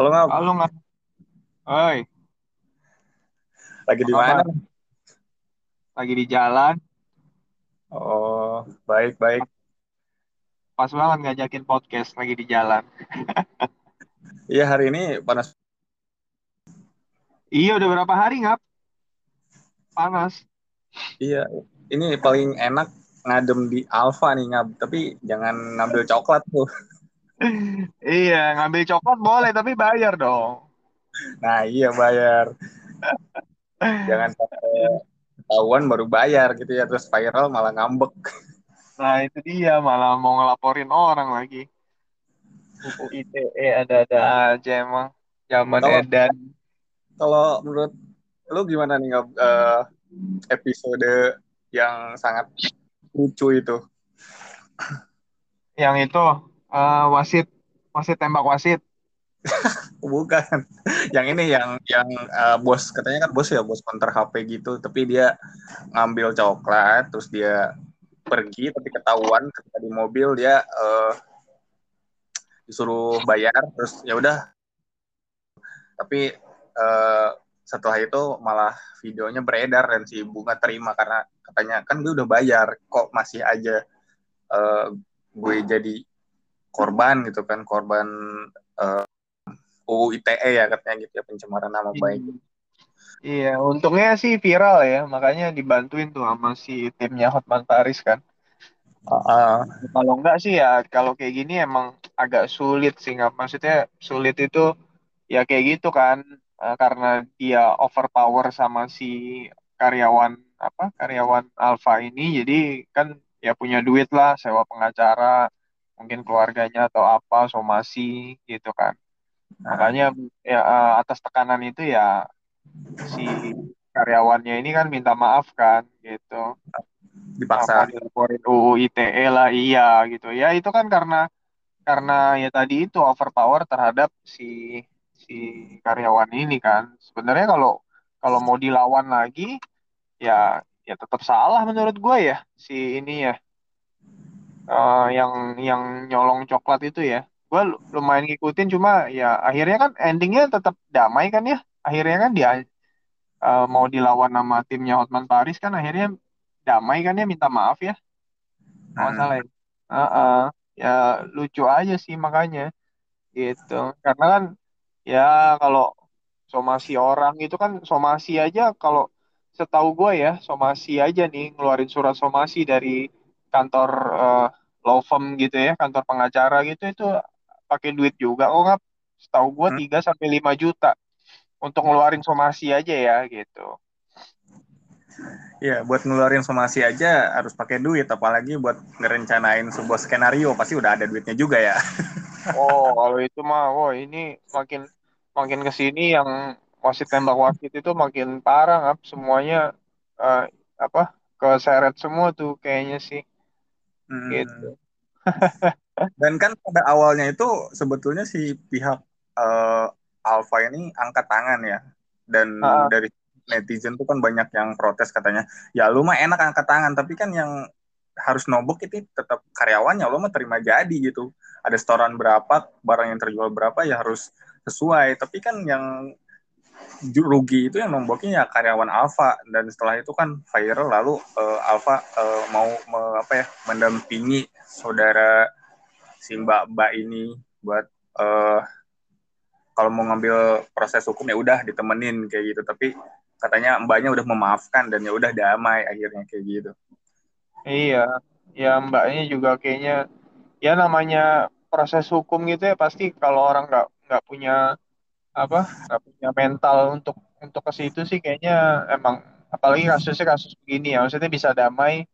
Halo ngap, Halo nggak? Oi, lagi di mana? Lagi di jalan. Oh, baik baik. Pas banget ngajakin podcast lagi di jalan. Iya hari ini panas. Iya, udah berapa hari ngap? Panas. Iya, ini paling enak ngadem di Alfa nih ngap. Tapi jangan ngambil coklat tuh. Iya, ngambil coklat boleh, tapi bayar dong. Nah iya bayar. Jangan sampai ketahuan baru bayar gitu ya. Terus viral malah ngambek. Nah, itu dia, malah mau ngelaporin orang lagi. UU ITE ada-ada aja emang. Zaman Kalau edan. kalau menurut lu gimana nih eh, episode yang sangat lucu itu? Yang itu, eh, wasit, wasit tembak wasit. Bukan. Yang ini yang yang eh, bos katanya kan bos ya bos counter HP gitu. Tapi dia ngambil coklat terus dia pergi tapi ketahuan ketika di mobil dia eh, disuruh bayar terus ya udah tapi eh, setelah itu malah videonya beredar dan si bunga terima karena katanya kan gue udah bayar kok masih aja eh, gue jadi korban gitu kan korban eh, UU ITE ya katanya gitu ya pencemaran nama baik Iya, untungnya sih viral ya, makanya dibantuin tuh sama si timnya Hotman Paris kan. Ah. Kalau enggak sih ya, kalau kayak gini emang agak sulit sih nggak. Maksudnya sulit itu ya kayak gitu kan, Eh, karena dia overpower sama si karyawan apa karyawan Alfa ini, jadi kan ya punya duit lah, sewa pengacara, mungkin keluarganya atau apa, somasi gitu kan. Nah, Makanya ya eh, atas tekanan itu ya si karyawannya ini kan minta maaf kan gitu. Dipaksa. Dilaporin UU ITE lah iya gitu. Ya itu kan karena karena ya tadi itu overpower terhadap si si karyawan ini kan. Sebenarnya kalau kalau mau dilawan lagi ya ya tetap salah menurut gue ya si ini ya eh, yang yang nyolong coklat itu ya. Gue lumayan ngikutin cuma ya akhirnya kan endingnya tetap damai kan ya. Akhirnya kan dia eh, mau dilawan sama timnya Hotman Paris kan akhirnya damai kan ya minta maaf ya. Nggak salah ya. Heeh. ya lucu aja sih makanya. Gitu. Karena kan ya kalau somasi orang itu kan somasi aja kalau setahu gue ya somasi aja nih ngeluarin surat somasi dari kantor eh, law firm gitu ya kantor pengacara gitu itu pakai duit juga. Kok nggak setahu gue hmm, 3 sampai 5 juta untuk ngeluarin somasi aja ya gitu. Ya buat ngeluarin somasi aja harus pakai duit apalagi buat ngerencanain sebuah skenario pasti udah ada duitnya juga ya. Oh kalau itu mah oh ini makin makin ke sini yang wasit tembak wasit itu makin parah ngap. Semuanya eh, apa keseret semua tuh kayaknya sih Hmm. gitu. Dan kan pada awalnya itu sebetulnya si pihak eh, Alfa ini angkat tangan ya. Dan Ah, dari netizen tuh kan banyak yang protes katanya, ya lu mah enak angkat tangan, tapi kan yang harus nobok itu tetap karyawannya, lu mah terima jadi gitu. Ada setoran berapa, barang yang terjual berapa ya harus sesuai. Tapi kan yang rugi itu yang nomboknya ya karyawan Alfa dan setelah itu kan viral lalu eh, Alfa eh, mau me- apa ya mendampingi saudara si mbak-mbak ini buat eh, kalau mau ngambil proses hukum ya udah ditemenin kayak gitu. Tapi katanya mbaknya udah memaafkan dan ya udah damai akhirnya kayak gitu. Iya, ya mbaknya juga kayaknya ya namanya proses hukum gitu ya pasti kalau orang nggak nggak punya apa nggak punya mental untuk untuk ke situ sih kayaknya emang apalagi kasusnya kasus begini ya maksudnya bisa damai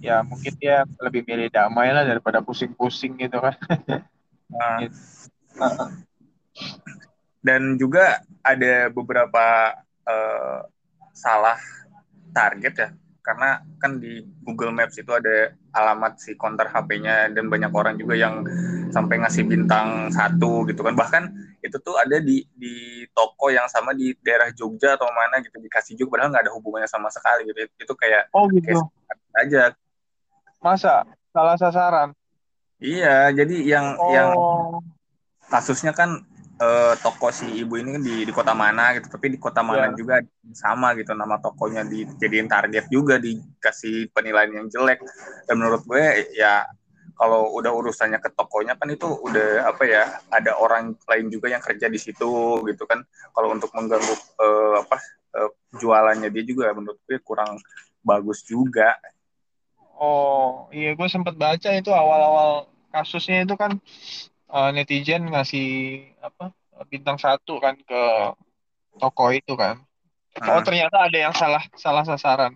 ya mungkin dia lebih milih damai lah daripada pusing-pusing gitu kan. Nah, gitu. Dan juga ada beberapa eh, salah target ya karena kan di Google Maps itu ada alamat si konter HP-nya dan banyak orang juga yang sampai ngasih bintang satu gitu kan. Bahkan itu tuh ada di di toko yang sama di daerah Jogja atau mana gitu dikasih juga padahal nggak ada hubungannya sama sekali gitu. Itu kayak Oh kayak gitu. aja. Masa? Salah sasaran? iya jadi yang yang Oh, kasusnya kan uh, toko si ibu ini di di kota mana gitu. Tapi di kota mana yeah. juga sama gitu. Nama tokonya dijadiin target juga dikasih penilaian yang jelek. Dan menurut gue ya kalau udah urusannya ke tokonya kan itu udah apa ya ada orang lain juga yang kerja di situ gitu kan. Kalau untuk mengganggu uh, apa uh, jualannya dia juga menurut gue kurang bagus juga. Oh iya gue sempat baca itu awal-awal kasusnya itu kan uh, netizen ngasih apa bintang satu kan ke toko itu kan. Oh ternyata ada yang salah salah sasaran.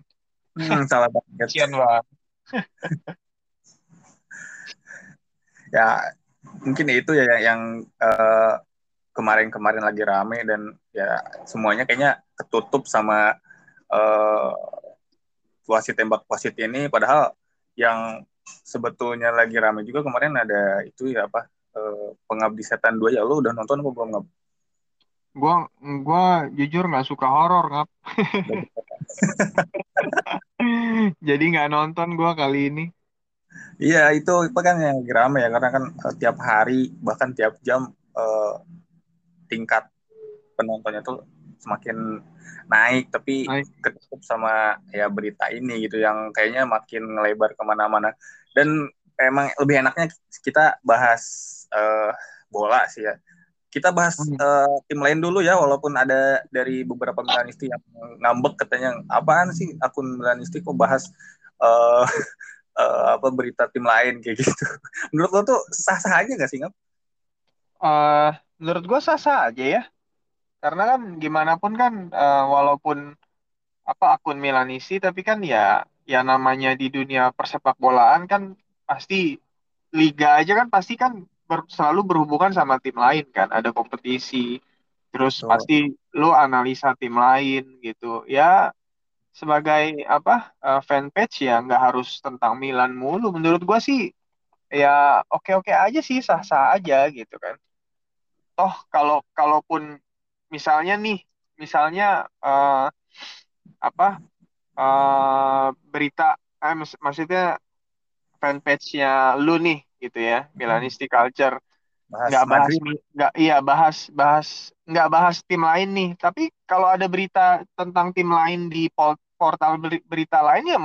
Hmm, salah banget. Kasian banget ya mungkin itu ya yang uh, kemarin-kemarin lagi rame dan ya semuanya kayaknya ketutup sama uh, wasit tembak wasit ini. Padahal yang sebetulnya lagi rame juga kemarin ada itu ya apa uh, pengabdi setan dua ya lo udah nonton apa belum ngab? Gua gua jujur nggak suka horor ngap. Jadi nggak nonton gua kali ini. Iya itu itu kan yang rame ya karena kan uh, tiap hari bahkan tiap jam uh, tingkat penontonnya tuh semakin naik tapi naik. ketutup sama ya berita ini gitu yang kayaknya makin ngelebar ke mana-mana dan emang lebih enaknya kita bahas uh, bola sih ya kita bahas hmm. uh, tim lain dulu ya walaupun ada dari beberapa Milanisti yang ngambek katanya apaan sih akun Milanisti kok bahas uh, uh, apa berita tim lain kayak gitu. Menurut lo tuh sah-sah aja gak sih ngap? Uh, menurut gue sah-sah aja ya. Karena kan gimana pun kan uh, walaupun apa akun Milanisi tapi kan ya ya namanya di dunia persepak bolaan kan pasti liga aja kan pasti kan ber, selalu berhubungan sama tim lain kan ada kompetisi terus Betul. pasti lo analisa tim lain gitu ya sebagai apa uh, fanpage ya nggak harus tentang Milan mulu. Menurut gue sih ya oke-oke aja sih sah-sah aja gitu kan. Toh kalau kalaupun misalnya nih misalnya uh, apa uh, berita eh, mak maksudnya fanpage-nya lu nih gitu ya Milanisti Culture. Nggak bahas nggak iya bahas bahas nggak bahas tim lain nih. Tapi kalau ada berita tentang tim lain di portal berita lainnya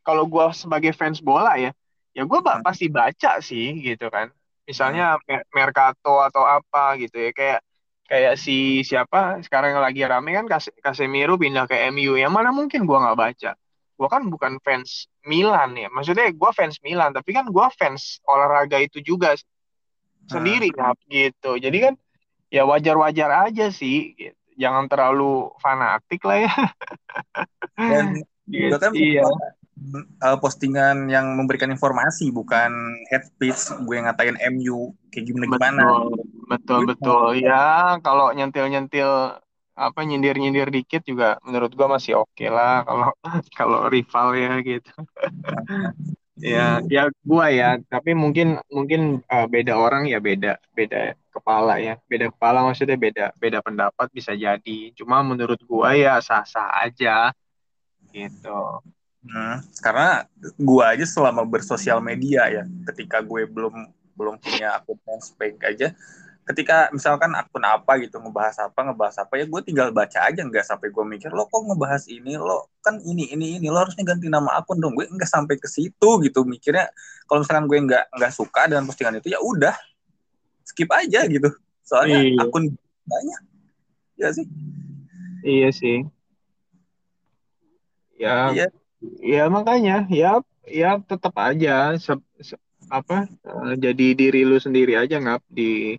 kalau gue sebagai fans bola ya ya gue hmm. pasti baca sih gitu kan. Misalnya hmm. Mercato atau apa gitu ya kayak kayak si siapa sekarang yang lagi rame kan Casemiro pindah ke MU yang mana mungkin gue nggak baca gue kan bukan fans Milan ya maksudnya gue fans Milan tapi kan gue fans olahraga itu juga sendiri hmm. gitu jadi kan ya wajar-wajar aja sih gitu. jangan terlalu fanatik lah ya Dan gitu, kan iya. Postingan yang memberikan informasi bukan head speech gue ngatain MU kayak gimana gimana. Betul betul, betul. ya kalau nyentil nyentil apa nyindir nyindir dikit juga menurut gue masih oke okay lah kalau kalau rival ya gitu. ya ya gue ya tapi mungkin mungkin uh, beda orang ya beda beda kepala ya beda kepala maksudnya beda beda pendapat bisa jadi cuma menurut gue ya sah sah aja gitu. Hmm, karena gue aja selama bersosial media ya, ketika gue belum belum punya akun Facebook aja, ketika misalkan akun apa gitu ngebahas apa ngebahas apa ya gue tinggal baca aja nggak sampai gue mikir lo kok ngebahas ini? Lo kan ini ini ini lo harusnya ganti nama akun dong. Gue nggak sampai ke situ gitu mikirnya. Kalau misalkan gue nggak nggak suka dengan postingan itu ya udah skip aja gitu. Soalnya iya. akun banyak. Ya sih. Iya sih. Ya. Iya. ya makanya ya ya tetap aja se, se, apa uh, jadi diri lu sendiri aja nggak di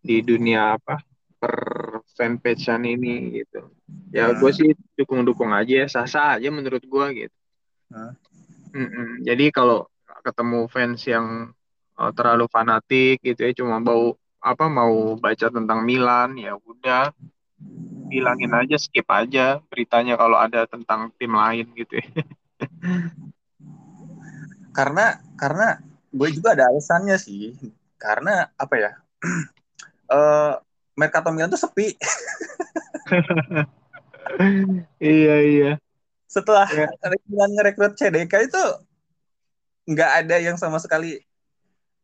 di dunia apa per fanpagean ini gitu ya hmm. gue sih dukung-dukung aja ya sah-sah aja menurut gue gitu. Mm -mm. jadi kalau ketemu fans yang uh, terlalu fanatik gitu ya cuma bau apa mau baca tentang Milan ya udah hilangin aja skip aja beritanya kalau ada tentang tim lain gitu ya karena karena gue juga ada alasannya sih karena apa ya uh, Mercato Milan tuh sepi iya iya setelah ya. Milan ngerekrut CDK itu nggak ada yang sama sekali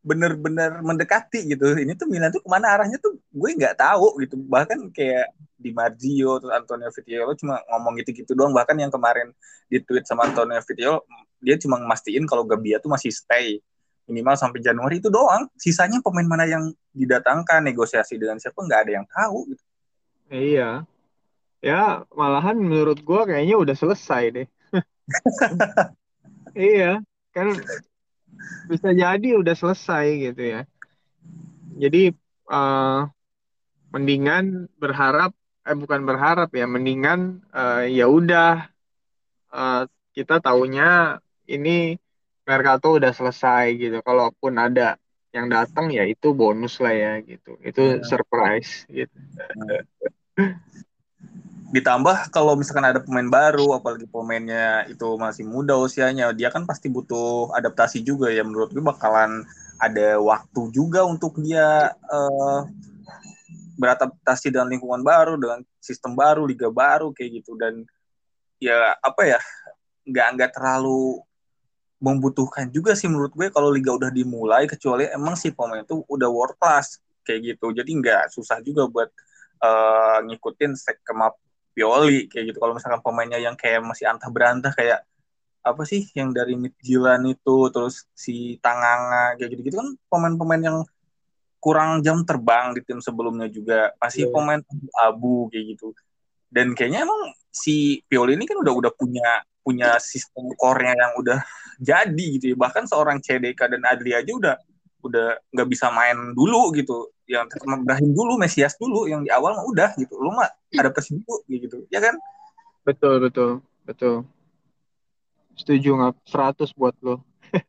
bener-bener mendekati gitu. Ini tuh Milan tuh ke mana arahnya tuh gue nggak tahu gitu. Bahkan kayak di Marzio atau Antonio Vitiolo cuma ngomong gitu-gitu doang. Bahkan yang kemarin di tweet sama Antonio Vitiolo dia cuma mastiin kalau Gabia tuh masih stay minimal sampai Januari itu doang. Sisanya pemain mana yang didatangkan, negosiasi dengan siapa nggak ada yang tahu gitu. Iya. Ya, malahan menurut gue kayaknya udah selesai deh. iya, kan bisa jadi udah selesai gitu ya. Jadi uh, mendingan berharap eh bukan berharap ya, mendingan uh, ya udah uh, kita taunya ini Mercato udah selesai gitu. Kalaupun ada yang datang ya itu bonus lah ya gitu. Itu ya. surprise gitu. ditambah kalau misalkan ada pemain baru apalagi pemainnya itu masih muda usianya dia kan pasti butuh adaptasi juga ya menurut gue bakalan ada waktu juga untuk dia uh, beradaptasi dengan lingkungan baru dengan sistem baru liga baru kayak gitu dan ya apa ya nggak nggak terlalu membutuhkan juga sih menurut gue kalau liga udah dimulai kecuali emang si pemain itu udah world class kayak gitu jadi nggak susah juga buat uh, ngikutin skema Pioli kayak gitu. Kalau misalkan pemainnya yang kayak masih antah berantah kayak apa sih yang dari Midtjylland itu terus si Tanganga kayak gitu-gitu kan pemain-pemain yang kurang jam terbang di tim sebelumnya juga masih yeah. pemain abu kayak gitu dan kayaknya emang si Pioli ini kan udah udah punya punya sistem core-nya yang udah jadi gitu ya. Bahkan seorang CDK dan Adli aja udah udah nggak bisa main dulu gitu. Yang Ibrahim dulu Mesias dulu yang di awal mah udah gitu. Lu mah adaptasi dulu gitu ya kan? Betul betul betul. Setuju nggak 100 buat lo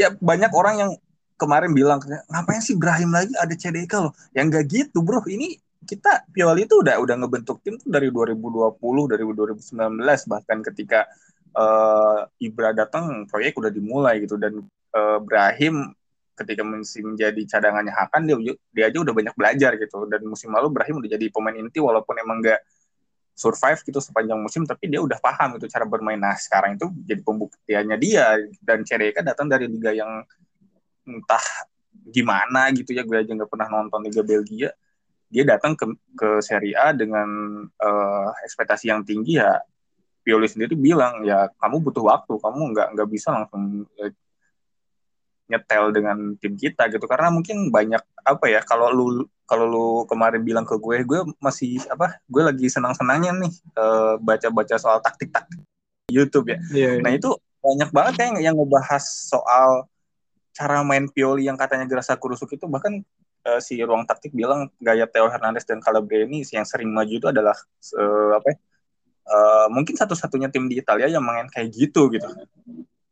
ya banyak orang yang kemarin bilang ngapain sih Ibrahim lagi? Ada CDK loh. Yang nggak gitu bro. Ini kita Pioli itu udah udah ngebentuk tim tuh dari 2020 dari 2019 bahkan ketika uh, Ibra datang proyek udah dimulai gitu. Dan uh, Ibrahim ketika musim jadi cadangannya Hakan dia dia aja udah banyak belajar gitu. Dan musim lalu Ibrahim udah jadi pemain inti walaupun emang nggak survive gitu sepanjang musim tapi dia udah paham itu cara bermain. Nah sekarang itu jadi pembuktiannya dia. Dan CDK datang dari liga yang entah gimana gitu ya. Gue aja nggak pernah nonton liga Belgia dia datang ke ke Serie A dengan uh, ekspektasi yang tinggi ya Pioli sendiri bilang ya kamu butuh waktu kamu nggak nggak bisa langsung eh, nyetel dengan tim kita gitu karena mungkin banyak apa ya kalau lu kalau lu kemarin bilang ke gue gue masih apa gue lagi senang senangnya nih uh, baca baca soal taktik taktik YouTube ya yeah, yeah. nah itu banyak banget kayak yang ngebahas soal cara main Pioli yang katanya gerasa kurusuk itu bahkan uh, si ruang taktik bilang gaya Theo Hernandez dan Calabria ini yang sering maju itu adalah uh, apa ya, uh, mungkin satu-satunya tim di Italia yang main kayak gitu gitu.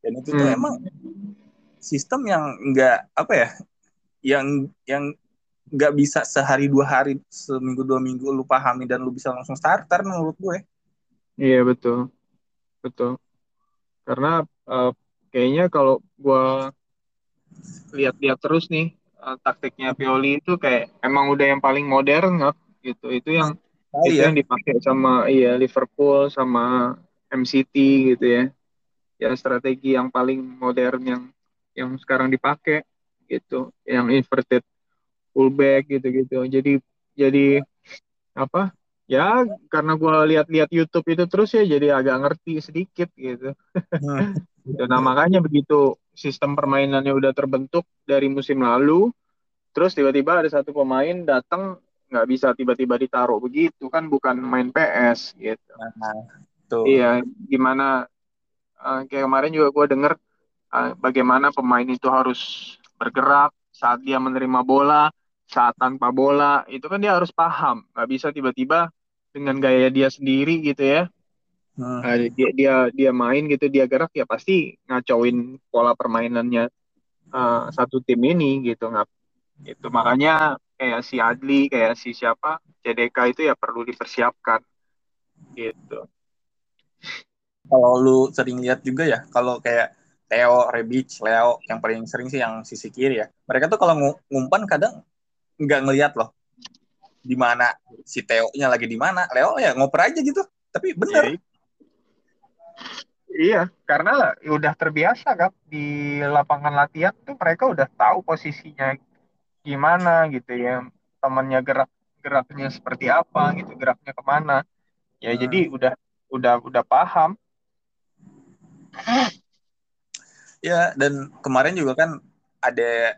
Dan itu hmm. tuh emang sistem yang enggak apa ya yang yang nggak bisa sehari dua hari seminggu dua minggu lu pahami dan lu bisa langsung starter menurut gue. Iya betul. Betul. Karena uh, kayaknya kalau gue lihat-lihat terus nih uh, taktiknya Pioli itu kayak emang udah yang paling modern nggak gitu. Itu yang oh, itu iya. yang dipakai sama iya Liverpool sama MCT gitu ya. Ya strategi yang paling modern yang yang sekarang dipakai gitu. Yang inverted fullback gitu-gitu. Jadi jadi apa? Ya karena gue lihat-lihat YouTube itu terus ya jadi agak ngerti sedikit gitu. Hmm. nah makanya begitu sistem permainannya udah terbentuk dari musim lalu terus tiba-tiba ada satu pemain datang nggak bisa tiba-tiba ditaruh begitu kan bukan main PS gitu nah, tuh. iya gimana uh, kayak kemarin juga gue denger Eh, bagaimana pemain itu harus bergerak saat dia menerima bola, saat tanpa bola, itu kan dia harus paham. Gak bisa tiba-tiba dengan gaya dia sendiri gitu ya. Hmm. Uh, dia dia dia main gitu dia gerak ya pasti ngacauin pola permainannya uh, satu tim ini gitu nggak itu makanya kayak si Adli kayak si siapa CDK itu ya perlu dipersiapkan gitu kalau lu sering lihat juga ya kalau kayak Theo, Rebic, Leo yang paling sering sih yang sisi kiri ya. Mereka tuh kalau ngumpan kadang nggak ngelihat loh di mana si Theo-nya lagi di mana. Leo ya ngoper aja gitu. Tapi bener. Iya karena udah terbiasa kan di lapangan latihan tuh mereka udah tahu posisinya gimana gitu ya temannya gerak geraknya seperti apa gitu geraknya ke mana ya jadi Hmm. udah udah udah paham Ya, dan kemarin juga kan ada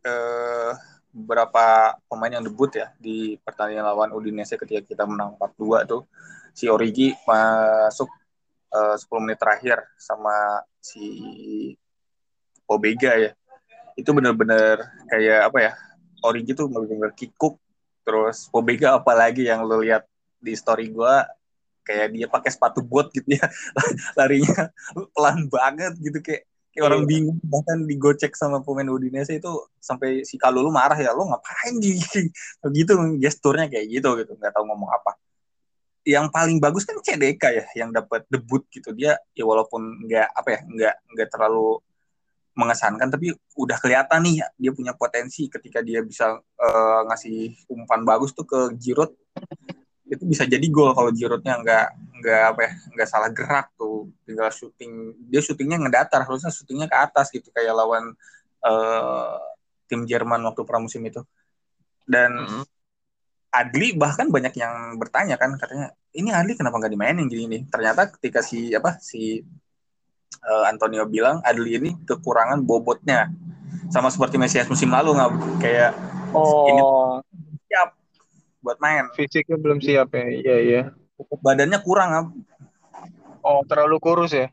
eh, beberapa pemain yang debut ya di pertandingan lawan Udinese ketika kita menang 4-2 tuh. Si Origi masuk eh, 10 menit terakhir sama si Obega ya. Itu bener-bener kayak apa ya? Origi tuh bener-bener kikuk. Terus Obega apalagi yang lo lihat di story gue kayak dia pakai sepatu bot gitu ya larinya pelan banget gitu kayak kayak orang Iya. bingung bahkan digocek sama pemain Udinese itu sampai si Kalulu marah ya lo ngapain gitu gitu gesturnya kayak gitu gitu nggak tahu ngomong apa yang paling bagus kan CDK ya yang dapat debut gitu. Dia ya walaupun nggak apa ya nggak nggak terlalu mengesankan tapi udah kelihatan nih dia punya potensi ketika dia bisa eh, ngasih umpan bagus tuh ke Giroud itu bisa jadi gol kalau Giroudnya nggak nggak apa ya nggak salah gerak tuh. Tinggal syuting dia syutingnya ngedatar harusnya syutingnya ke atas gitu kayak lawan eh, tim Jerman waktu pramusim itu. Dan Mm-mm. Adli bahkan banyak yang bertanya kan katanya ini Adli kenapa nggak dimainin gini nih? Ternyata ketika si apa si eh, Antonio bilang Adli ini kekurangan bobotnya. Sama seperti Mesias musim lalu nggak kayak ini oh. siap buat main. Fisiknya belum siap ya iya iya. Badannya kurang Ab. oh terlalu kurus ya?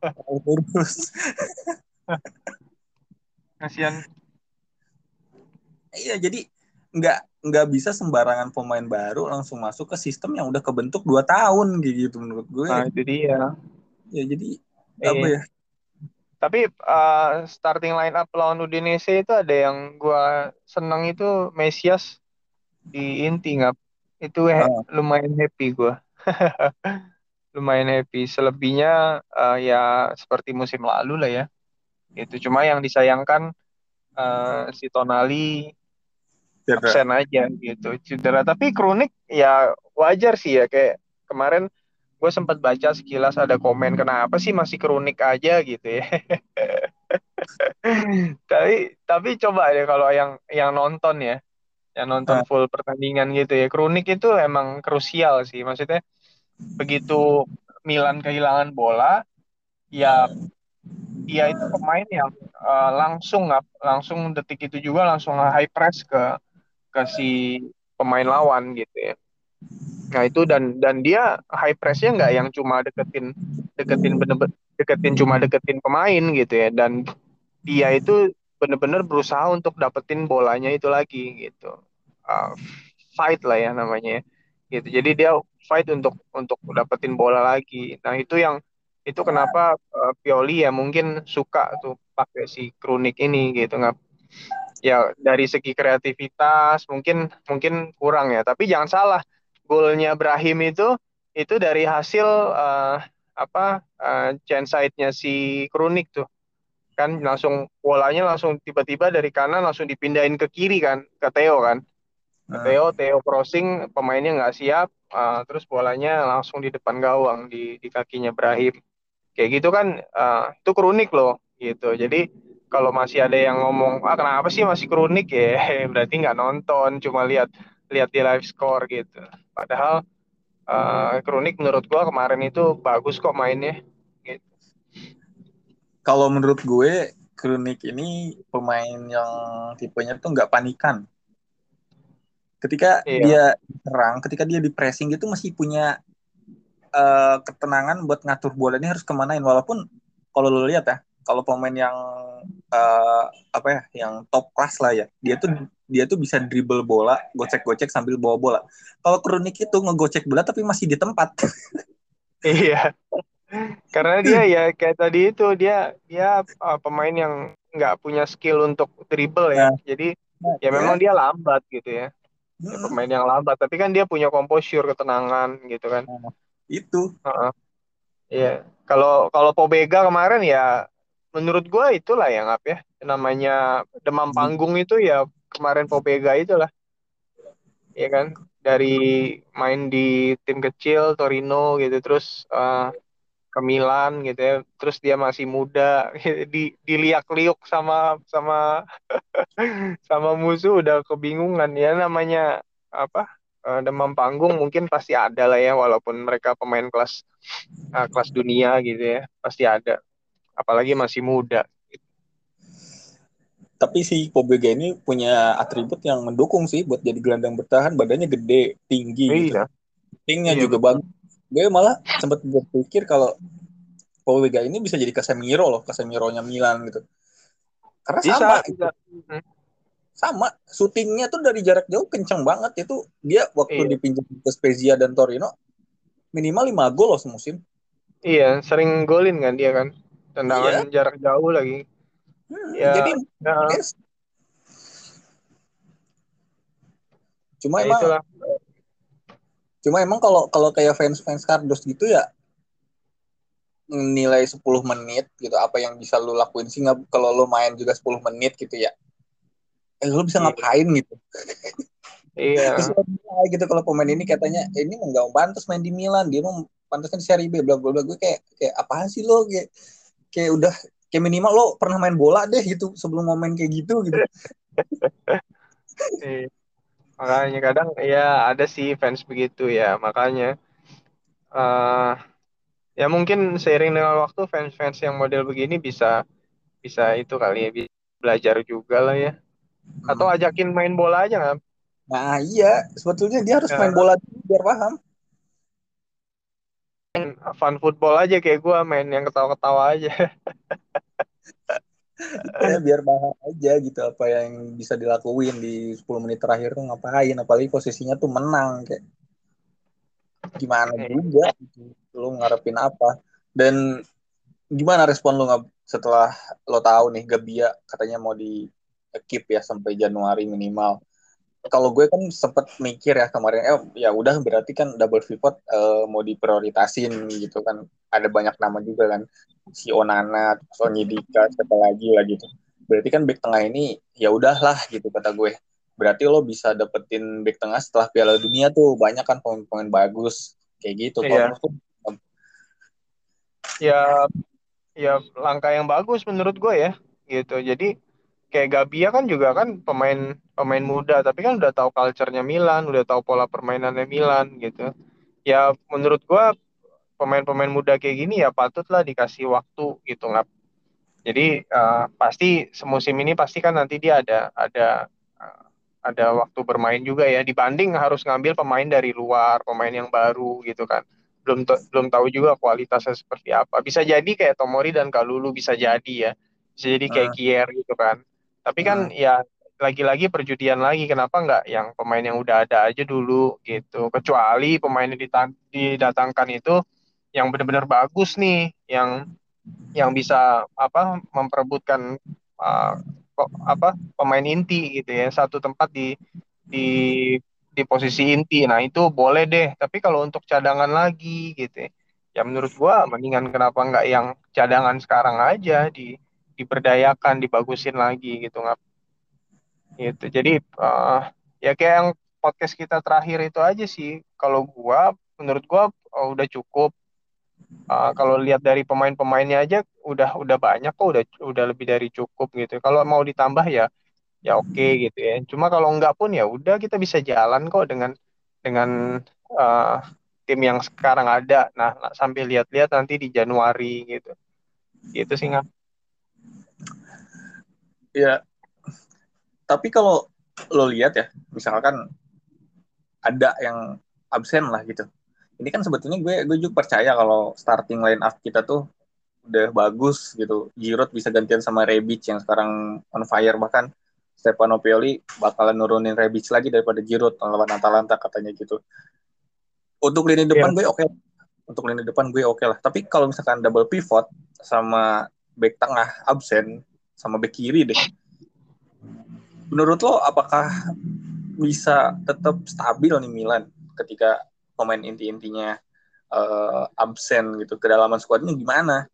Terlalu kurus. Kasihan iya jadi nggak nggak bisa sembarangan pemain baru langsung masuk ke sistem yang udah kebentuk dua tahun gitu menurut gue nah itu dia ya jadi Iya. apa ya Tapi uh, starting line up lawan Udinese itu ada yang gua seneng itu Mesias di inti nggak? Itu he- Ah. lumayan happy gua. lumayan happy. Selebihnya uh, ya seperti musim lalu lah ya. Itu cuma yang disayangkan uh, si Tonali cedera. absen aja gitu cedera. Tapi Kronik ya wajar sih ya kayak kemarin gue sempat baca sekilas ada komen kenapa sih masih kronik aja gitu ya. tapi tapi coba deh kalau yang yang nonton ya, yang nonton Ah. full pertandingan gitu ya, kronik itu emang krusial sih. Maksudnya begitu Milan kehilangan bola, ya dia itu pemain yang uh, langsung langsung detik itu juga langsung high press ke ke si pemain lawan gitu ya. Nah itu dan dan dia high pressnya nggak yang cuma deketin deketin bener deketin cuma deketin pemain gitu ya. Dan dia itu bener-bener berusaha untuk dapetin bolanya itu lagi gitu. Uh, fight lah ya namanya gitu. Jadi dia fight untuk untuk dapetin bola lagi. Nah itu yang itu kenapa uh, Pioli ya mungkin suka tuh pakai si Kronik ini gitu. Nggak ya dari segi kreativitas mungkin mungkin kurang ya. Tapi jangan salah golnya Brahim itu itu dari hasil uh, apa uh, chance side-nya si Kronik tuh. Kan langsung bolanya langsung tiba-tiba dari kanan langsung dipindahin ke kiri kan ke Theo kan. Ke Ah. Theo Theo crossing pemainnya nggak siap uh, terus bolanya langsung di depan gawang di di kakinya Brahim. Kayak gitu kan uh, itu kronik loh gitu. Jadi kalau masih ada yang ngomong ah kenapa sih masih kronik ya berarti nggak nonton cuma lihat lihat di live score gitu padahal uh, kronik menurut gua kemarin itu bagus kok mainnya gitu. kalau menurut gue Kronik ini pemain yang tipenya tuh nggak panikan ketika Iya. dia serang ketika dia di pressing gitu masih punya eh, ketenangan buat ngatur bola ini harus kemanain walaupun kalau lo lihat ya kalau pemain yang eh, apa ya yang top kelas lah ya dia tuh dia tuh bisa dribble bola gocek-gocek sambil bawa bola kalau Kronik itu ngegocek bola tapi masih di tempat Iya. Karena dia ya kayak tadi itu dia dia uh, pemain yang nggak punya skill untuk dribble ya. Nah. Jadi Nah, ya memang dia lambat gitu ya. Ya, mm, pemain yang lambat, tapi kan dia punya composure, ketenangan gitu kan. itu Heeh. Iya. Kalau kalau Pobega kemarin ya menurut gua itulah yang apa ya. Namanya demam panggung itu ya kemarin Pobega itulah. Iya kan? Dari main di tim kecil Torino gitu terus uh, ke Milan gitu ya. Terus dia masih muda di diliak-liuk sama sama sama musuh udah kebingungan. Ya namanya apa eh, demam panggung mungkin pasti ada lah ya walaupun mereka pemain kelas uh, kelas dunia gitu ya pasti ada apalagi masih muda. Tapi si Pobega ini punya atribut yang mendukung sih buat jadi gelandang bertahan. Badannya gede tinggi gitu. Iya. tingnya iya, juga bagus. Gue malah sempat berpikir kalau Pobega ini bisa jadi Casemiro loh Casemiro-nya Milan gitu. Karena bisa, sama gitu. sama. Syutingnya tuh dari jarak jauh kenceng banget. Itu dia waktu iya. dipinjam ke Spezia dan Torino minimal 5 gol loh semusim. Iya sering golin kan dia kan tendangan iya. jarak jauh lagi Hmm, ya, jadi ya. Yes. Cuma ya emang itulah. Cuma emang kalau kalau kayak fans fans kardus gitu ya nilai 10 menit gitu apa yang bisa lu lakuin sih nggak kalau lu main juga 10 menit gitu ya eh lu bisa iya. ngapain gitu iya terus gitu kalau pemain ini katanya eh, ini nggak pantas main di Milan dia mau pantasnya di Serie B bla bla bla gue kayak kayak apaan sih lo kayak kayak udah kayak minimal lo pernah main bola deh gitu sebelum momen kayak gitu gitu iya. makanya kadang ya ada sih fans begitu ya makanya uh, ya mungkin seiring dengan waktu fans-fans yang model begini bisa bisa itu kali ya belajar juga lah ya atau hmm. ajakin main bola aja nggak nah iya sebetulnya dia harus ya. main bola biar paham fun football aja kayak gue main yang ketawa-ketawa aja. Ya biar paham aja gitu apa yang bisa dilakuin di 10 menit terakhir tuh ngapain apalagi posisinya tuh menang kayak gimana juga gitu. lu ngarepin apa. Dan gimana respon lu setelah lo tahu nih Gabia katanya mau di keep ya sampai Januari minimal kalau gue kan sempet mikir ya kemarin eh ya udah berarti kan double pivot uh, mau diprioritasin gitu kan ada banyak nama juga kan si Onana, Sonny Dika, siapa lagi lah gitu. Berarti kan back tengah ini ya udahlah gitu kata gue. Berarti lo bisa dapetin back tengah setelah Piala Dunia tuh banyak kan pemain-pemain bagus kayak gitu. Iya. Ya ya langkah yang bagus menurut gue ya gitu. Jadi kayak Gabia kan juga kan pemain pemain muda tapi kan udah tahu culture-nya Milan, udah tahu pola permainannya Milan gitu. Ya menurut gua pemain-pemain muda kayak gini ya patutlah dikasih waktu gitu nggak. Jadi uh, pasti semusim ini pasti kan nanti dia ada ada uh, ada waktu bermain juga ya dibanding harus ngambil pemain dari luar, pemain yang baru gitu kan. Belum belum tahu juga kualitasnya seperti apa. Bisa jadi kayak Tomori dan Kalulu bisa jadi ya. Bisa jadi kayak uh. Kier gitu kan tapi kan hmm. ya lagi-lagi perjudian lagi kenapa nggak yang pemain yang udah ada aja dulu gitu. Kecuali pemain yang didatangkan itu yang benar-benar bagus nih, yang yang bisa apa memperebutkan uh, apa pemain inti gitu ya satu tempat di di di posisi inti. Nah itu boleh deh. Tapi kalau untuk cadangan lagi gitu ya, ya menurut gua mendingan kenapa nggak yang cadangan sekarang aja di diberdayakan dibagusin lagi gitu nggak gitu. Jadi uh, ya kayak yang podcast kita terakhir itu aja sih. Kalau gua menurut gua oh, udah cukup. Uh, kalau lihat dari pemain-pemainnya aja udah udah banyak kok udah udah lebih dari cukup gitu. Kalau mau ditambah ya ya oke okay, gitu ya. Cuma kalau enggak pun ya udah kita bisa jalan kok dengan dengan uh, tim yang sekarang ada. Nah sambil lihat-lihat nanti di Januari gitu. Gitu sih nggak ya tapi kalau lo lihat ya misalkan ada yang absen lah gitu. Ini kan sebetulnya gue gue juga percaya kalau starting line up kita tuh udah bagus gitu. Giroud bisa gantian sama Rebic yang sekarang on fire. Bahkan Stefano Pioli bakalan nurunin Rebic lagi daripada Giroud lawan Atalanta katanya gitu. Untuk lini depan yeah. gue oke. Okay. untuk lini depan gue oke okay lah. Tapi kalau misalkan double pivot sama back tengah absen sama back kiri deh. Menurut lo apakah bisa tetap stabil nih Milan ketika pemain inti-intinya uh, absen gitu kedalaman skuadnya gimana?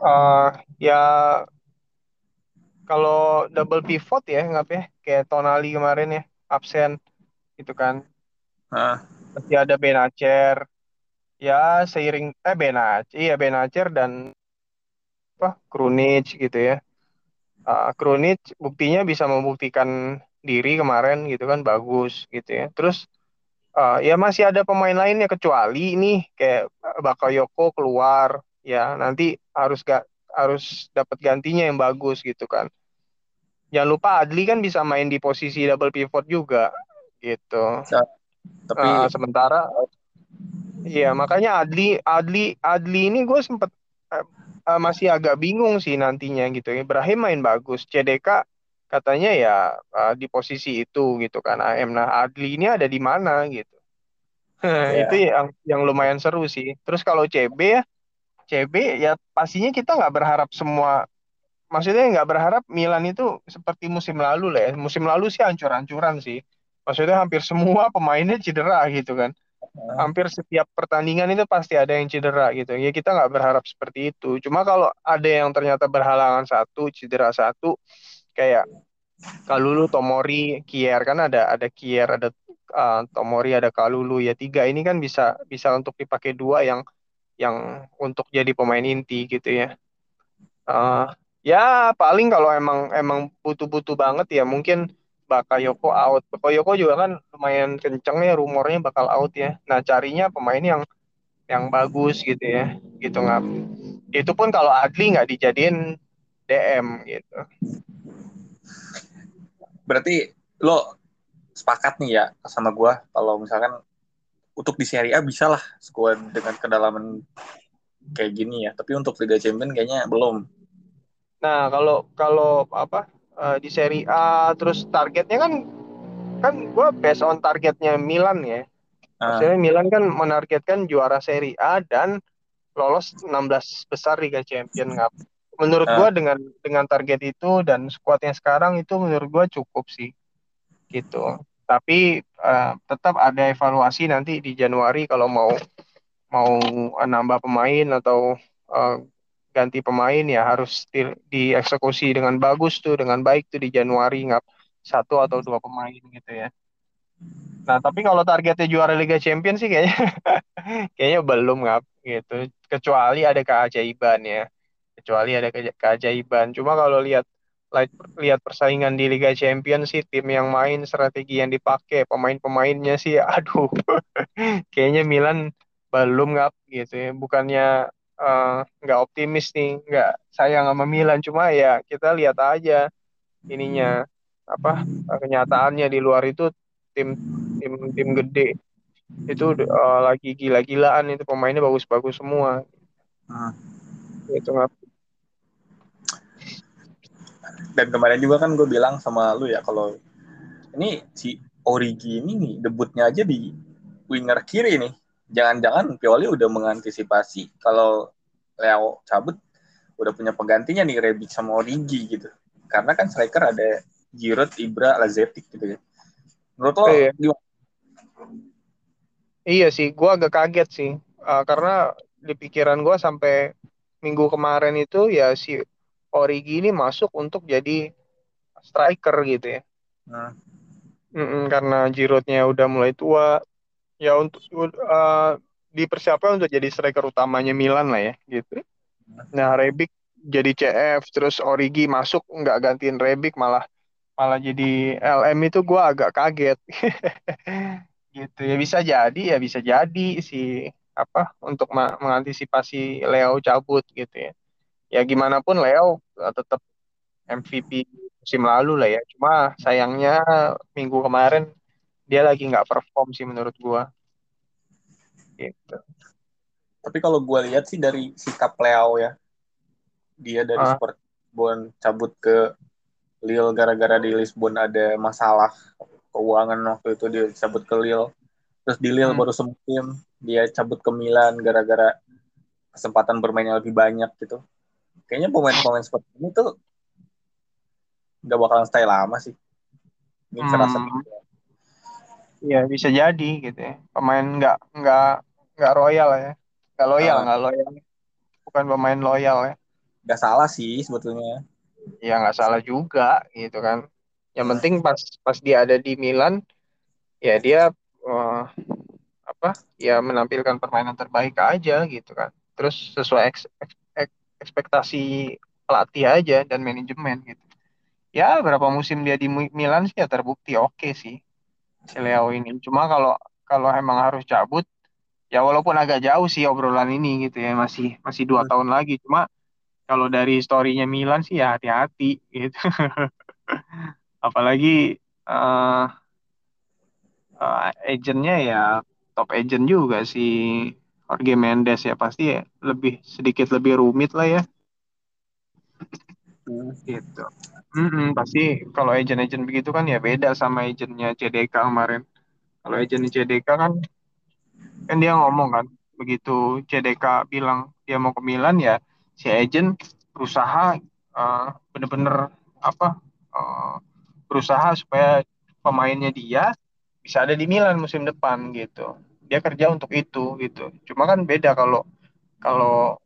Uh, ya kalau double pivot ya nggak ya kayak Tonali kemarin ya absen gitu kan. Uh. Masih ada Benacer. ya seiring eh Benacer iya Benacer dan apa Krunic gitu ya. Uh, Krunic buktinya bisa membuktikan diri kemarin gitu kan bagus gitu ya. Terus uh, ya masih ada pemain lainnya kecuali nih kayak Bakayoko keluar ya nanti harus gak harus dapat gantinya yang bagus gitu kan. Jangan lupa Adli kan bisa main di posisi double pivot juga gitu. Tapi uh, sementara Iya, makanya Adli Adli Adli ini gue sempet uh, masih agak bingung sih nantinya gitu. Ibrahim main bagus, CDK katanya ya uh, di posisi itu gitu kan AM. Nah, Adli ini ada di mana gitu. yeah. itu yang yang lumayan seru sih. Terus kalau CB ya, CB ya pastinya kita nggak berharap semua maksudnya nggak berharap Milan itu seperti musim lalu lah ya. Musim lalu sih hancur-hancuran sih. Maksudnya hampir semua pemainnya cedera gitu kan hampir setiap pertandingan itu pasti ada yang cedera gitu. Ya kita nggak berharap seperti itu. Cuma kalau ada yang ternyata berhalangan satu, cedera satu, kayak Kalulu, Tomori, Kier kan ada ada Kier, ada uh, Tomori, ada Kalulu ya tiga ini kan bisa bisa untuk dipakai dua yang yang untuk jadi pemain inti gitu ya. Uh, ya paling kalau emang emang butuh-butuh banget ya mungkin Bakayoko out. Bakayoko juga kan lumayan kenceng ya rumornya bakal out ya. Nah carinya pemain yang yang bagus gitu ya, gitu nggak. Itu pun kalau Adli nggak dijadiin DM gitu. Berarti lo sepakat nih ya sama gue kalau misalkan untuk di Serie A bisa lah skuad dengan kedalaman kayak gini ya. Tapi untuk Liga Champions kayaknya belum. Nah kalau kalau apa uh, di Serie A terus targetnya kan kan gue based on targetnya Milan ya ah. maksudnya Milan kan menargetkan juara Serie A dan lolos 16 besar Liga Champion nggak menurut uh. gue dengan dengan target itu dan skuadnya sekarang itu menurut gue cukup sih gitu tapi uh, tetap ada evaluasi nanti di Januari kalau mau mau nambah pemain atau uh, ganti pemain ya harus di, dieksekusi dengan bagus tuh dengan baik tuh di Januari nggak satu atau dua pemain gitu ya. Nah tapi kalau targetnya juara Liga Champions sih kayaknya kayaknya belum nggak gitu. Kecuali ada keajaiban ya. Kecuali ada ke keajaiban. Cuma kalau lihat lihat persaingan di Liga Champions sih tim yang main strategi yang dipakai pemain-pemainnya sih aduh kayaknya Milan belum nggak gitu ya bukannya nggak uh, optimis nih, nggak sayang sama Milan. Cuma ya kita lihat aja ininya apa kenyataannya di luar itu tim tim tim gede itu uh, lagi gila-gilaan itu pemainnya bagus-bagus semua. Hmm. Itu nggak. Dan kemarin juga kan gue bilang sama lu ya kalau ini si Origi ini nih debutnya aja di winger kiri nih jangan-jangan Pioli udah mengantisipasi kalau Leo cabut udah punya penggantinya nih Rebic sama Origi gitu. Karena kan striker ada Giroud, Ibra, Lazetic gitu ya. Menurut lo iya. gimana? Iya sih, gue agak kaget sih. Uh, karena di pikiran gue sampai minggu kemarin itu ya si Origi ini masuk untuk jadi striker gitu ya. Nah. Mm -mm, karena Giroudnya udah mulai tua, ya untuk uh, dipersiapkan untuk jadi striker utamanya Milan lah ya gitu. Nah Rebic jadi CF terus Origi masuk nggak gantiin Rebic malah malah jadi LM itu gue agak kaget. Gitu ya bisa jadi ya bisa jadi si apa untuk mengantisipasi Leo cabut gitu ya. Ya gimana pun Leo eh, tetap MVP musim lalu lah ya. Cuma sayangnya minggu kemarin dia lagi nggak perform sih menurut gua gitu tapi kalau gua lihat sih dari sikap Leo ya dia dari uh. Sport Lisbon cabut ke Lille gara-gara di Lisbon ada masalah keuangan waktu itu dia cabut ke Lille terus di Lille hmm. baru semusim dia cabut ke Milan gara-gara kesempatan bermain yang lebih banyak gitu kayaknya pemain-pemain seperti ini tuh nggak bakalan stay lama sih ini hmm. kerasa gitu Iya bisa jadi gitu ya. Pemain nggak nggak nggak royal ya. Nggak loyal ah. nggak loyal. Bukan pemain loyal ya. Nggak salah sih sebetulnya. Ya nggak salah juga gitu kan. Yang penting pas pas dia ada di Milan ya dia uh, apa apa ya menampilkan permainan terbaik aja gitu kan terus sesuai eks, eks, eks, ekspektasi pelatih aja dan manajemen gitu ya berapa musim dia di Milan sih ya terbukti oke okay sih si Leo ini. Cuma kalau kalau emang harus cabut ya walaupun agak jauh sih obrolan ini gitu ya masih masih dua Hmm. tahun lagi. Cuma kalau dari historinya Milan sih ya hati-hati gitu. Apalagi uh, uh, agentnya ya top agent juga si Jorge Mendes ya. Pasti ya lebih sedikit lebih rumit lah ya. Hmm. gitu Mm-mm, pasti kalau agent-agent begitu kan ya beda sama agentnya CDK kemarin. Kalau agent CDK kan kan dia ngomong kan begitu CDK bilang dia mau ke Milan ya si agent berusaha uh, bener-bener apa uh, berusaha supaya pemainnya dia bisa ada di Milan musim depan gitu. Dia kerja untuk itu gitu. Cuma kan beda kalau kalau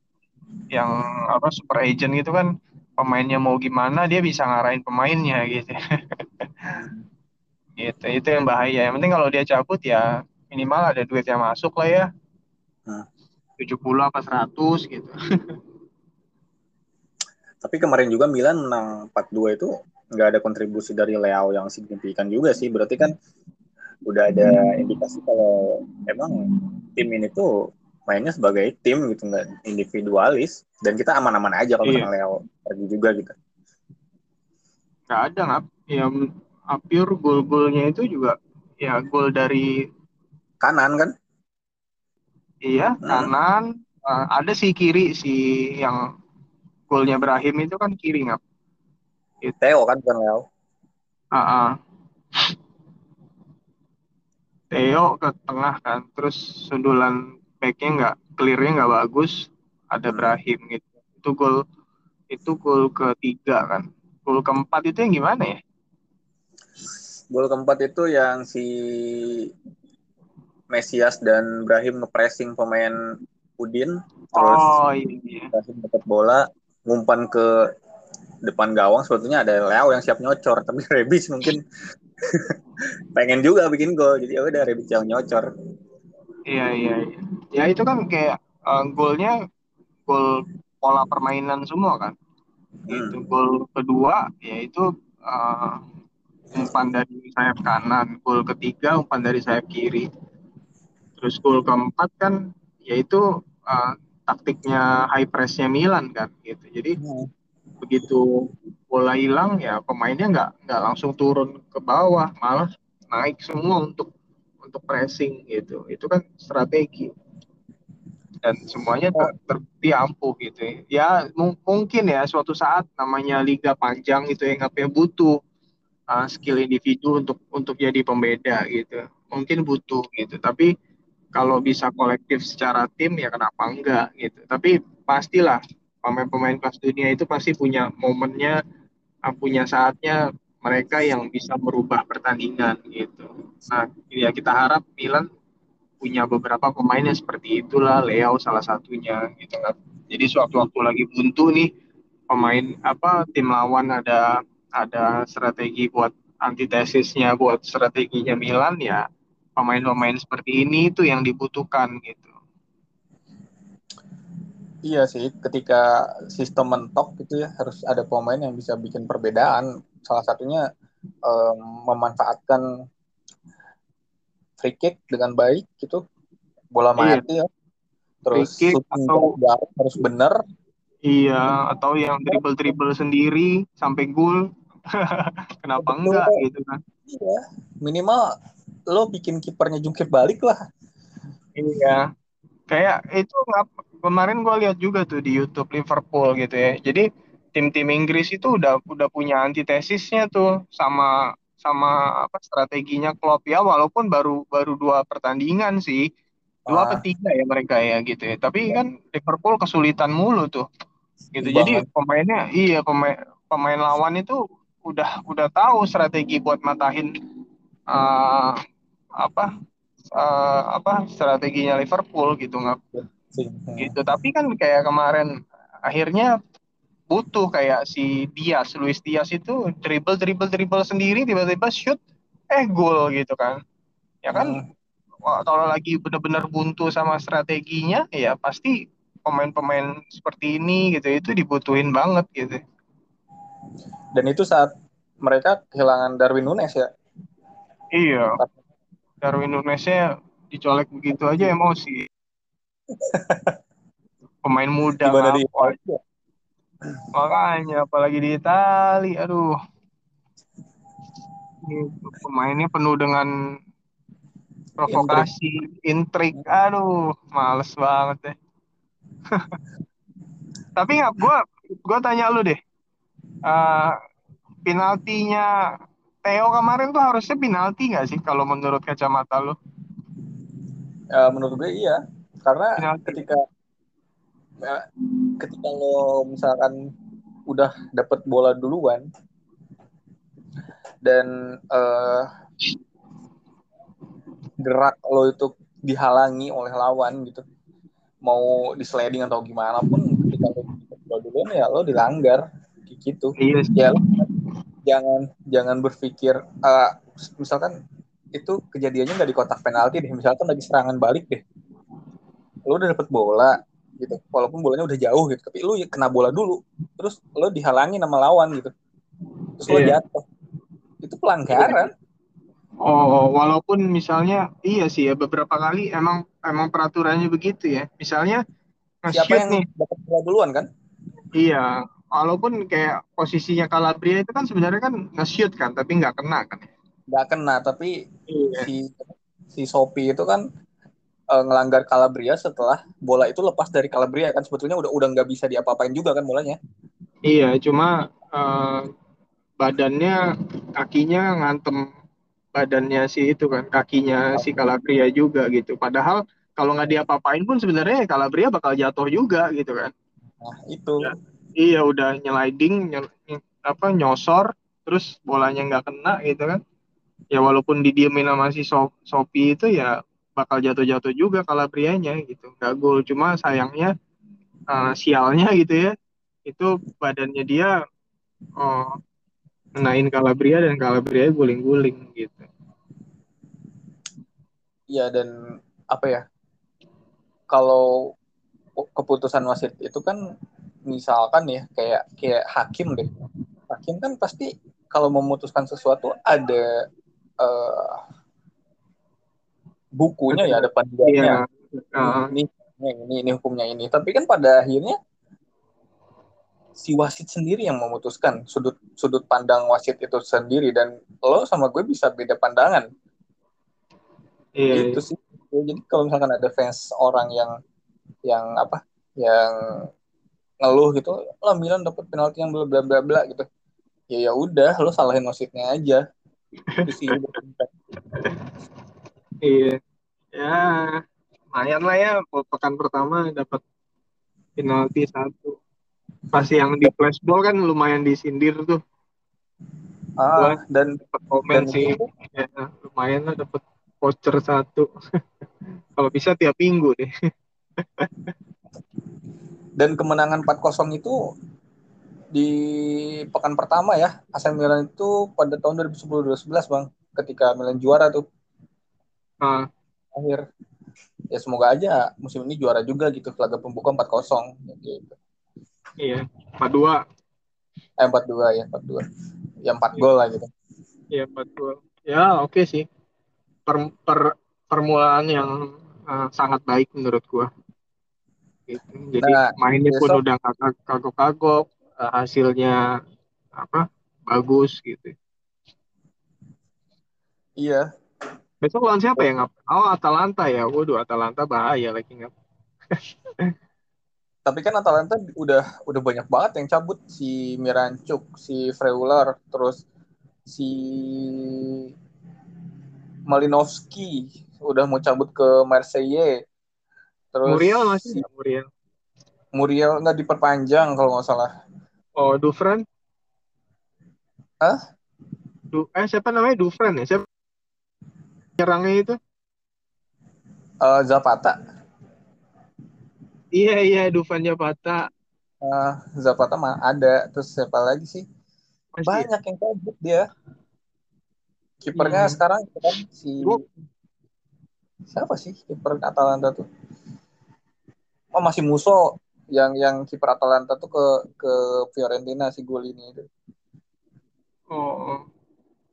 yang apa super agent gitu kan pemainnya mau gimana dia bisa ngarahin pemainnya gitu gitu itu yang bahaya yang penting kalau dia cabut ya minimal ada duit yang masuk lah ya Hmm. 70 apa 100 gitu Tapi kemarin juga Milan menang 4-2 itu nggak ada kontribusi dari Leao yang signifikan juga sih. Berarti kan udah ada indikasi kalau emang tim ini tuh mainnya sebagai tim gitu nggak individualis dan kita aman-aman aja kalau Iya. misalnya Leo pergi juga gitu. nggak ada nggak ya pure gol-golnya itu juga ya gol dari Kanan kan? iya Hmm. kanan Uh, ada sih kiri si yang golnya Brahim itu kan kiri nggak Theo kan bukan Leo. Ah, ah. Theo ke tengah kan terus sundulan backnya nggak clearnya nggak bagus ada Hmm. Brahim gitu itu gol itu gol ketiga kan gol keempat itu yang gimana ya Gol keempat itu yang si Mesias dan Brahim ngepressing pemain Udin terus oh iya iya. Brahim dapat bola ngumpan ke depan gawang sebetulnya ada Leo yang siap nyocor tapi Rebic mungkin pengen juga bikin gol jadi ya udah Rebic yang nyocor iya iya iya. Ya itu kan kayak uh, golnya gol pola permainan semua kan. Itu Hmm. gol kedua yaitu uh, umpan dari sayap kanan. Gol ketiga umpan dari sayap kiri. Terus gol keempat kan yaitu uh, taktiknya high pressnya Milan kan gitu. Jadi Hmm. begitu bola hilang ya pemainnya nggak nggak langsung turun ke bawah malah naik semua untuk untuk pressing gitu. Itu kan strategi. Dan semuanya ter, terbukti ampuh gitu. Ya, mung- mungkin ya suatu saat namanya liga panjang itu yang ngapain butuh uh, skill individu untuk untuk jadi pembeda gitu. Mungkin butuh gitu. Tapi kalau bisa kolektif secara tim ya kenapa enggak gitu. Tapi pastilah pemain-pemain kelas dunia itu pasti punya momennya uh, punya saatnya mereka yang bisa merubah pertandingan gitu. Nah ya kita harap Milan punya beberapa pemain yang seperti itulah Leo salah satunya gitu kan. Jadi suatu waktu lagi buntu nih pemain apa tim lawan ada ada strategi buat antitesisnya buat strateginya Milan ya pemain-pemain seperti ini itu yang dibutuhkan gitu. Iya sih, ketika sistem mentok gitu ya harus ada pemain yang bisa bikin perbedaan. Salah satunya um, memanfaatkan free kick dengan baik gitu, bola Iya. mati ya. Terus Free kick atau- jarak harus bener. iya atau yang dribble-dribble sendiri sampai gol kenapa Betul. enggak gitu kan Iya, minimal lo bikin kipernya jungkir balik lah. Iya, kayak itu kemarin gue lihat juga tuh di YouTube Liverpool gitu ya. Jadi tim-tim Inggris itu udah udah punya antitesisnya tuh sama sama apa strateginya Klopp ya walaupun baru baru dua pertandingan sih dua Ah. atau tiga ya mereka ya gitu ya. Tapi kan Liverpool kesulitan mulu tuh gitu. Jadi pemainnya iya pemain pemain lawan itu udah udah tahu strategi buat matahin eh, apa eh, apa strateginya Liverpool gitu nggak Sih. gitu tapi kan kayak kemarin akhirnya butuh kayak si Diaz Luis Diaz itu dribble dribble dribble sendiri tiba-tiba shoot eh gol gitu kan. Ya kan Hmm. kalau lagi benar-benar buntu sama strateginya ya pasti pemain-pemain seperti ini gitu itu dibutuhin banget gitu. Dan itu saat mereka kehilangan Darwin Nunes ya? Iya. Darwin Nunesnya dicolek begitu aja emosi. Pemain muda gimana di makanya apalagi di Itali aduh. Gitu. pemainnya penuh dengan provokasi intrik. Aduh males banget deh. Tapi nggak gue gue tanya lu deh. Uh, penaltinya Theo kemarin tuh harusnya penalti nggak sih kalau menurut kacamata lu? Ya, menurut gue iya. Karena penalti. ketika ketika lo misalkan udah dapet bola duluan dan uh, gerak lo itu dihalangi oleh lawan gitu mau di sliding atau gimana pun ketika lo bola duluan ya lo dilanggar gitu. Iya ya lo, jangan jangan berpikir uh, misalkan itu kejadiannya nggak di kotak penalti deh misalkan lagi serangan balik deh. Lo udah dapet bola gitu. Walaupun bolanya udah jauh gitu tapi lu kena bola dulu terus lo dihalangi nama lawan gitu. Terus yeah. lo jatuh. Itu pelanggaran. Oh walaupun misalnya iya sih ya beberapa kali emang emang peraturannya begitu ya. Misalnya siapa yang nih. dapat bola duluan kan? Iya walaupun kayak posisinya Calabria itu kan sebenarnya kan nge-shoot kan tapi nggak kena kan nggak kena tapi iya. si si Sopi itu kan uh, ngelanggar Calabria setelah bola itu lepas dari Calabria kan sebetulnya udah udah nggak bisa diapa-apain juga kan bolanya. Iya, cuma uh, badannya kakinya ngantem badannya si itu kan kakinya si Calabria juga gitu. Padahal kalau nggak diapa-apain pun sebenarnya Calabria bakal jatuh juga gitu kan. Nah, itu. Ya, iya, udah nyeliding ny apa nyosor terus bolanya nggak kena gitu kan. Ya walaupun didiemin sama si Sopi itu ya bakal jatuh-jatuh juga Calabrianya gitu. Nggak gol cuma sayangnya uh, sialnya gitu ya itu badannya dia oh, menain Calabria dan Calabria guling-guling gitu. Iya dan apa ya kalau keputusan wasit itu kan misalkan ya kayak kayak hakim deh. Hakim kan pasti kalau memutuskan sesuatu ada uh, bukunya ya ada panduannya. Uh. Ini, ini ini hukumnya ini. Tapi kan pada akhirnya si wasit sendiri yang memutuskan sudut sudut pandang wasit itu sendiri dan lo sama gue bisa beda pandangan. Iya. Itu sih. Jadi kalau misalkan ada fans orang yang yang apa? Yang ngeluh gitu, lo Milan dapat penalti yang bla bla bla bla gitu. Ya ya udah, lo salahin wasitnya aja. Itu sih. Iya. Ya, lumayan lah ya pekan pertama dapat penalti satu. Pas yang di flashball kan lumayan disindir tuh. Ah, dan dapat komen dan sih. Ya, lumayan lah dapat voucher satu. Kalau bisa tiap minggu deh. dan kemenangan 4-0 itu di pekan pertama ya AC Milan itu pada tahun 2010-2011 bang ketika Milan juara tuh uh. akhir ya semoga aja musim ini juara juga gitu laga pembuka 4-0 gitu. Iya, 4-2. Eh 4-2 ya, 4-2. Ya 4 iya. gol lah gitu. Iya, 4 gol. Ya, oke okay sih. Per, per permulaan yang uh, sangat baik menurut gua. Gitu. Jadi nah, mainnya besok, pun udah kagok-kagok, uh, hasilnya apa? bagus gitu. Iya, Besok lawan siapa ya ngap? Oh Atalanta ya. Waduh Atalanta bahaya lagi ngap. Tapi kan Atalanta udah udah banyak banget yang cabut si Mirancuk, si Freuler, terus si Malinowski udah mau cabut ke Marseille. Terus Muriel masih si, Muriel. Muriel nggak diperpanjang kalau nggak salah. Oh Dufran? Hah? Du eh siapa namanya Dufran ya? Siapa? Nyerangnya itu? Uh, Zapata. Iya iya Dufan Zapata. Uh, Zapata mah ada. Terus siapa lagi sih? Masih ya? Banyak ya? yang kabut dia. Kipernya hmm. sekarang kan si siapa sih kiper Atalanta tuh oh masih Muso yang yang kiper Atalanta tuh ke ke Fiorentina si Golini itu Oh,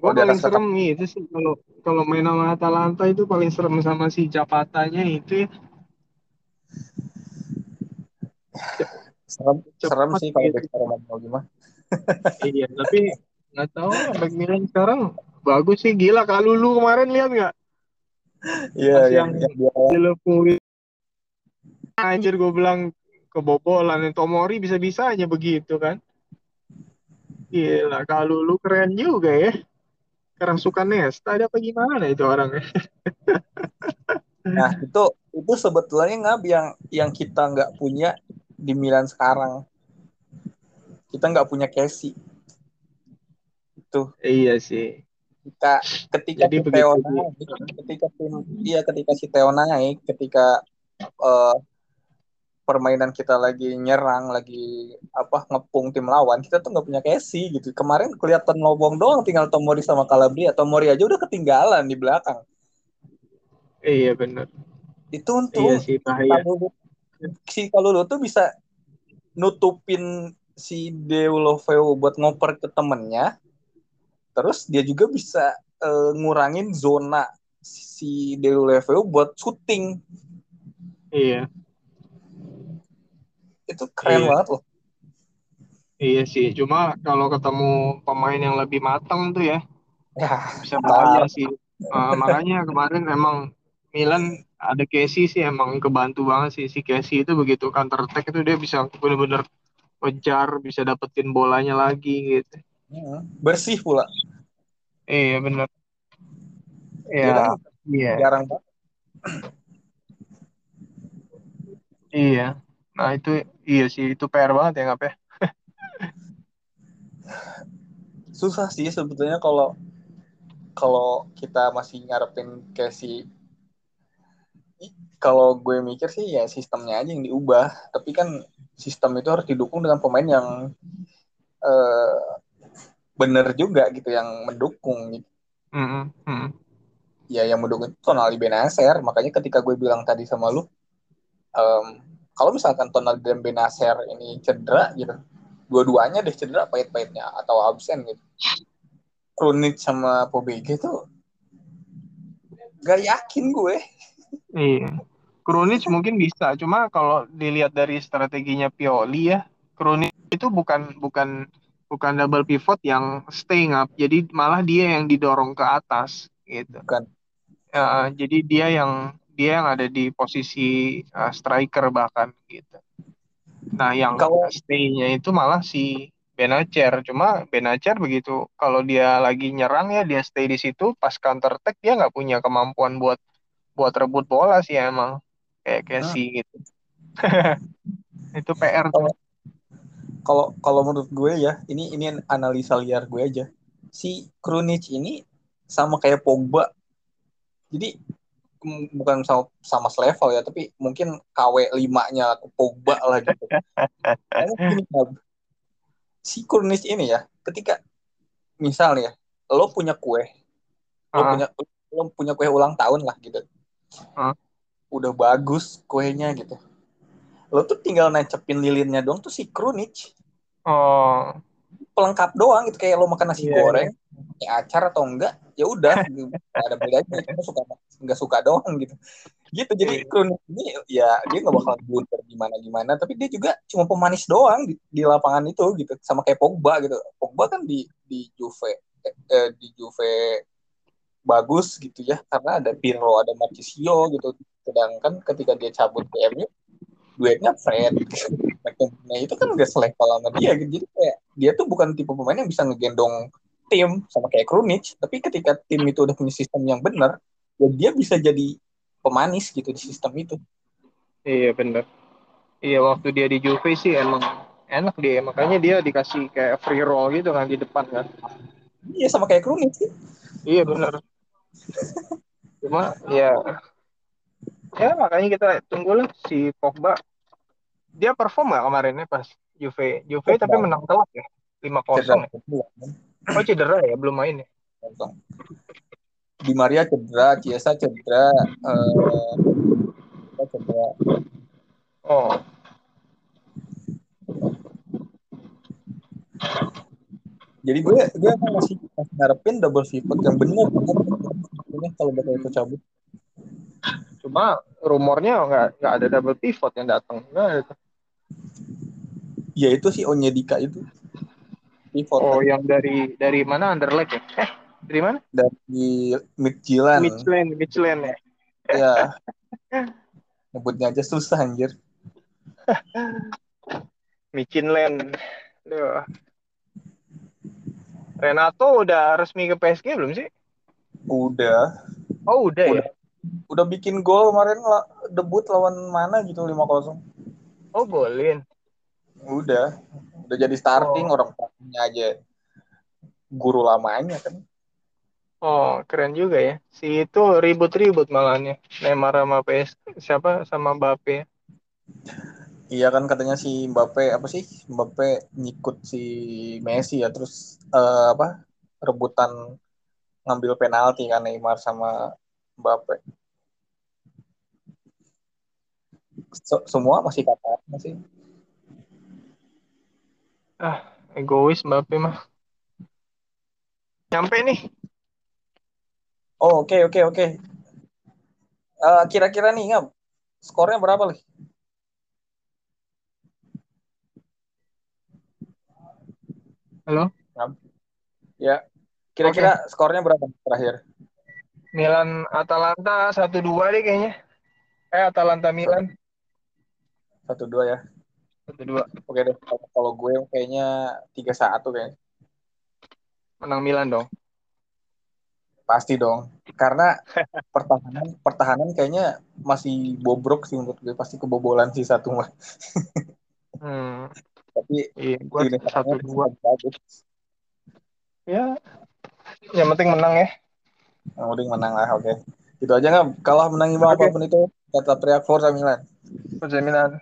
gue paling serem nih itu sih kalau kalau main sama Atalanta itu paling serem sama si Zapatanya itu ya. Serem serem cepat sih kalau gitu. Romano gimana? Iya, tapi nggak tahu back Milan sekarang bagus sih gila. Kalulu kemarin lihat nggak? Iya pas yang yang dia. di Liverpool. Anjir gue bilang kebobolan. Tomori bisa-bisanya begitu kan? Gila Kalulu keren juga ya kerasukan Nesta ada apa gimana itu orangnya? Nah itu itu sebetulnya ngab yang yang kita nggak punya di Milan sekarang. Kita nggak punya Casey itu. Iya sih. Ketika ketika jadi si Theo naik ketika tim iya ketika si Theo naik ketika eh, permainan kita lagi nyerang lagi apa ngepung tim lawan kita tuh nggak punya Casey gitu. Kemarin kelihatan lobong doang tinggal Tomori sama Calabria. Tomori aja udah ketinggalan di belakang. Iya benar itu iya untuk sih bahaya. Kalau si Kalulu tuh bisa nutupin si Deulofeu buat ngoper ke temennya. Terus dia juga bisa eh, ngurangin zona si Deulofeu buat syuting iya itu keren iya. banget loh. Iya sih cuma kalau ketemu pemain yang lebih matang tuh ya ya bisa bahaya sih. Eh, makanya kemarin emang Milan ada Casey sih emang kebantu banget sih. Si Casey itu begitu counter attack itu dia bisa bener-bener ngejar bisa dapetin bolanya lagi gitu. Bersih pula. Iya bener. Dia kan ya iya. Jarang banget. Iya nah itu iya sih itu PR banget ya ngap ya susah sih sebetulnya kalau kalau kita masih ngarepin Casey kalau gue mikir sih ya sistemnya aja yang diubah tapi kan sistem itu harus didukung dengan pemain yang eh, bener juga gitu yang mendukung gitu. Mm. ya yang mendukung itu Tonali Benacer makanya ketika gue bilang tadi sama lu em, kalau misalkan Tonali dan Benacer ini cedera gitu dua-duanya deh cedera pahit-pahitnya atau absen gitu. Krunic sama Pobega tuh gak yakin gue. Iya. Krunic mungkin bisa cuma kalau dilihat dari strateginya Pioli ya Krunic itu bukan bukan bukan double pivot yang stay up jadi malah dia yang didorong ke atas gitu. Bukan. Ya, jadi dia yang dia yang ada di posisi uh, striker bahkan gitu. Nah, yang kalau stay-nya itu malah si Benacer. Cuma Benacer begitu kalau dia lagi nyerang ya dia stay di situ pas counter attack dia nggak punya kemampuan buat buat rebut bola sih emang kayak hmm, Casey gitu. Itu PR tuh. kalau kalau menurut gue ya ini ini analisa liar gue aja si Krunic ini sama kayak Pogba jadi bukan sama, sama selevel ya tapi mungkin KW 5-nya Pogba lah gitu. Gini Nab, si Krunic ini ya ketika misalnya lo punya kue lo Ah, punya lo punya kue ulang tahun lah gitu. Ah. udah bagus kuenya gitu. Lo tuh tinggal nacepin lilinnya doang tuh si Krunic. Oh, pelengkap doang gitu kayak lo makan nasi iya. goreng pakai acar atau enggak ya udah ada bedanya cuma suka nggak suka doang gitu gitu jadi Iya. Krunic ini ya dia nggak bakal blunder gimana gimana tapi dia juga cuma pemanis doang di, di lapangan itu gitu sama kayak Pogba gitu Pogba kan di di Juve eh, eh, di Juve bagus gitu ya karena ada Pirlo ada Marchisio gitu sedangkan ketika dia cabut ke MU duetnya Fred McTominay itu kan gak selevel sama dia gitu jadi kayak dia tuh bukan tipe pemain yang bisa ngegendong tim sama kayak Krunic tapi ketika tim itu udah punya sistem yang benar ya dia bisa jadi pemanis gitu di sistem itu Iya bener. Iya waktu dia di Juve sih emang enak dia makanya dia dikasih kayak free roll gitu kan di depan kan. iya sama kayak Krunic sih Iya bener. Cuma ya ya makanya kita tunggulah si Pogba dia perform gak kemarinnya pas Juve Juve tapi menang telak ya 5-0 cedera ya. Oh cedera ya belum main ya. Di Maria cedera, Ciesa cedera, uh, cedera. Oh. Jadi gue gue masih, masih ngarepin double pivot yang benar kalau bakal itu cabut. Cuma rumornya nggak nggak ada double pivot yang datang. Nggak ada. Ya itu si Onyedika itu. Pivot. Oh, kan. yang dari dari mana Underleg ya? Eh, dari mana? Dari Midtjylland. Midtjylland, Midtjylland ya. Ya. Nyebutnya aja susah anjir. Midtjylland. Duh. Renato udah resmi ke PSG belum sih? Udah. Oh, udah, ya? udah. ya? Udah bikin gol kemarin debut lawan mana gitu 5-0. Oh, golin. Udah. Udah jadi starting oh. orang punya aja guru lamanya kan. Oh, keren juga ya. Si itu ribut-ribut malahnya. Neymar sama PS siapa sama Mbappe. Iya kan katanya si Mbappe apa sih Mbappe ngikut si Messi ya terus uh, apa rebutan ngambil penalti kan Neymar sama Mbappe. So, semua masih kata masih. Ah, egois Mbappe mah. Nyampe nih. Oh, oke okay, oke okay, oke. Okay. Uh, kira-kira nih, Ngam, skornya berapa nih? Halo? Ya. Kira-kira okay. skornya berapa terakhir? Milan Atalanta 1-2 deh kayaknya. Eh Atalanta Milan. 1-2 ya. 1-2. Oke deh. Kalau gue kayaknya 3-1 kayaknya. Menang Milan dong. Pasti dong. Karena pertahanan pertahanan kayaknya masih bobrok sih menurut gue. Pasti kebobolan sih satu mah. hmm tapi iya, gua satu dua bagus ya yang penting menang ya yang penting menang lah oke okay. itu aja nggak kalah menang okay. apa pun itu tetap teriak Forza Milan Forza Milan